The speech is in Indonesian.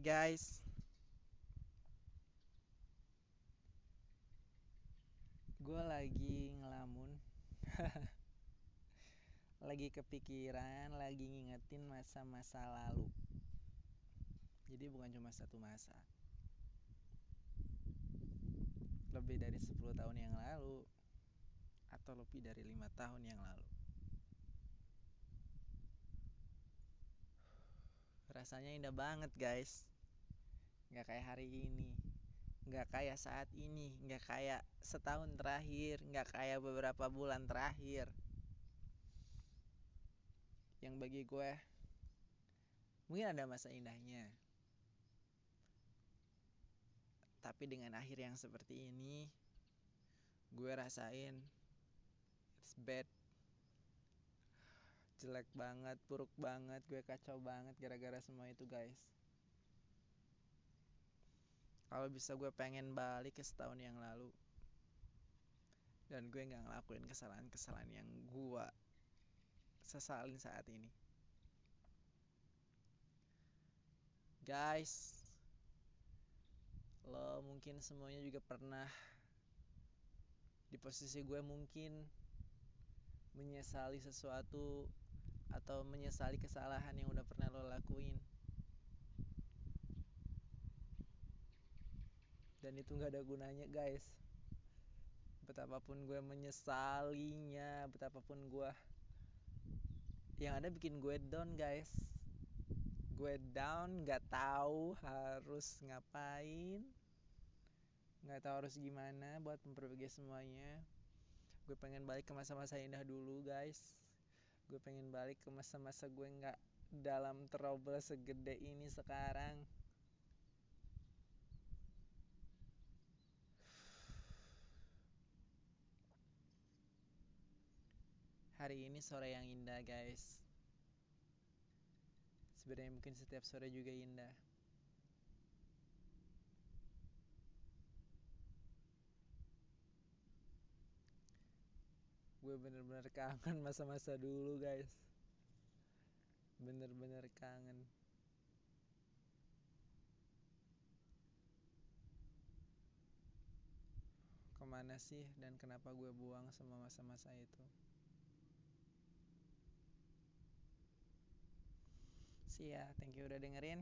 Guys. Gue lagi ngelamun. Lagi kepikiran Lagi ngingetin masa-masa lalu. Jadi bukan cuma satu masa. Lebih dari 10 tahun yang lalu Atau lebih dari lima tahun yang lalu. Rasanya indah banget guys Gak kayak hari ini. Gak kayak saat ini. Gak kayak setahun terakhir. Gak kayak beberapa bulan terakhir. Yang bagi gue Mungkin ada masa indahnya. Tapi dengan akhir yang seperti ini Gue rasain It's bad. Jelek banget, buruk banget, gue kacau banget gara-gara semua itu guys. Kalau bisa gue pengen balik ke setahun yang lalu. Dan gue gak ngelakuin kesalahan-kesalahan yang gue sesalin saat ini. Guys, lo mungkin semuanya juga pernah di posisi gue mungkin menyesali sesuatu atau menyesali kesalahan yang udah pernah lo lakuin dan itu nggak ada gunanya guys. Betapapun gue menyesalinya betapapun gue yang ada bikin gue down guys. Gue down nggak tahu harus ngapain. Nggak tahu harus gimana buat memperbaiki semuanya. Gue pengen balik ke masa-masa indah dulu guys. Gue pengen balik ke masa-masa gue nggak dalam trouble segede ini sekarang hari ini sore yang indah guys. Sebenarnya mungkin setiap sore juga indah. Gue bener-bener kangen masa-masa dulu guys. Bener-bener kangen. Ke mana sih dan kenapa gue buang semua masa-masa itu See ya, thank you udah dengerin.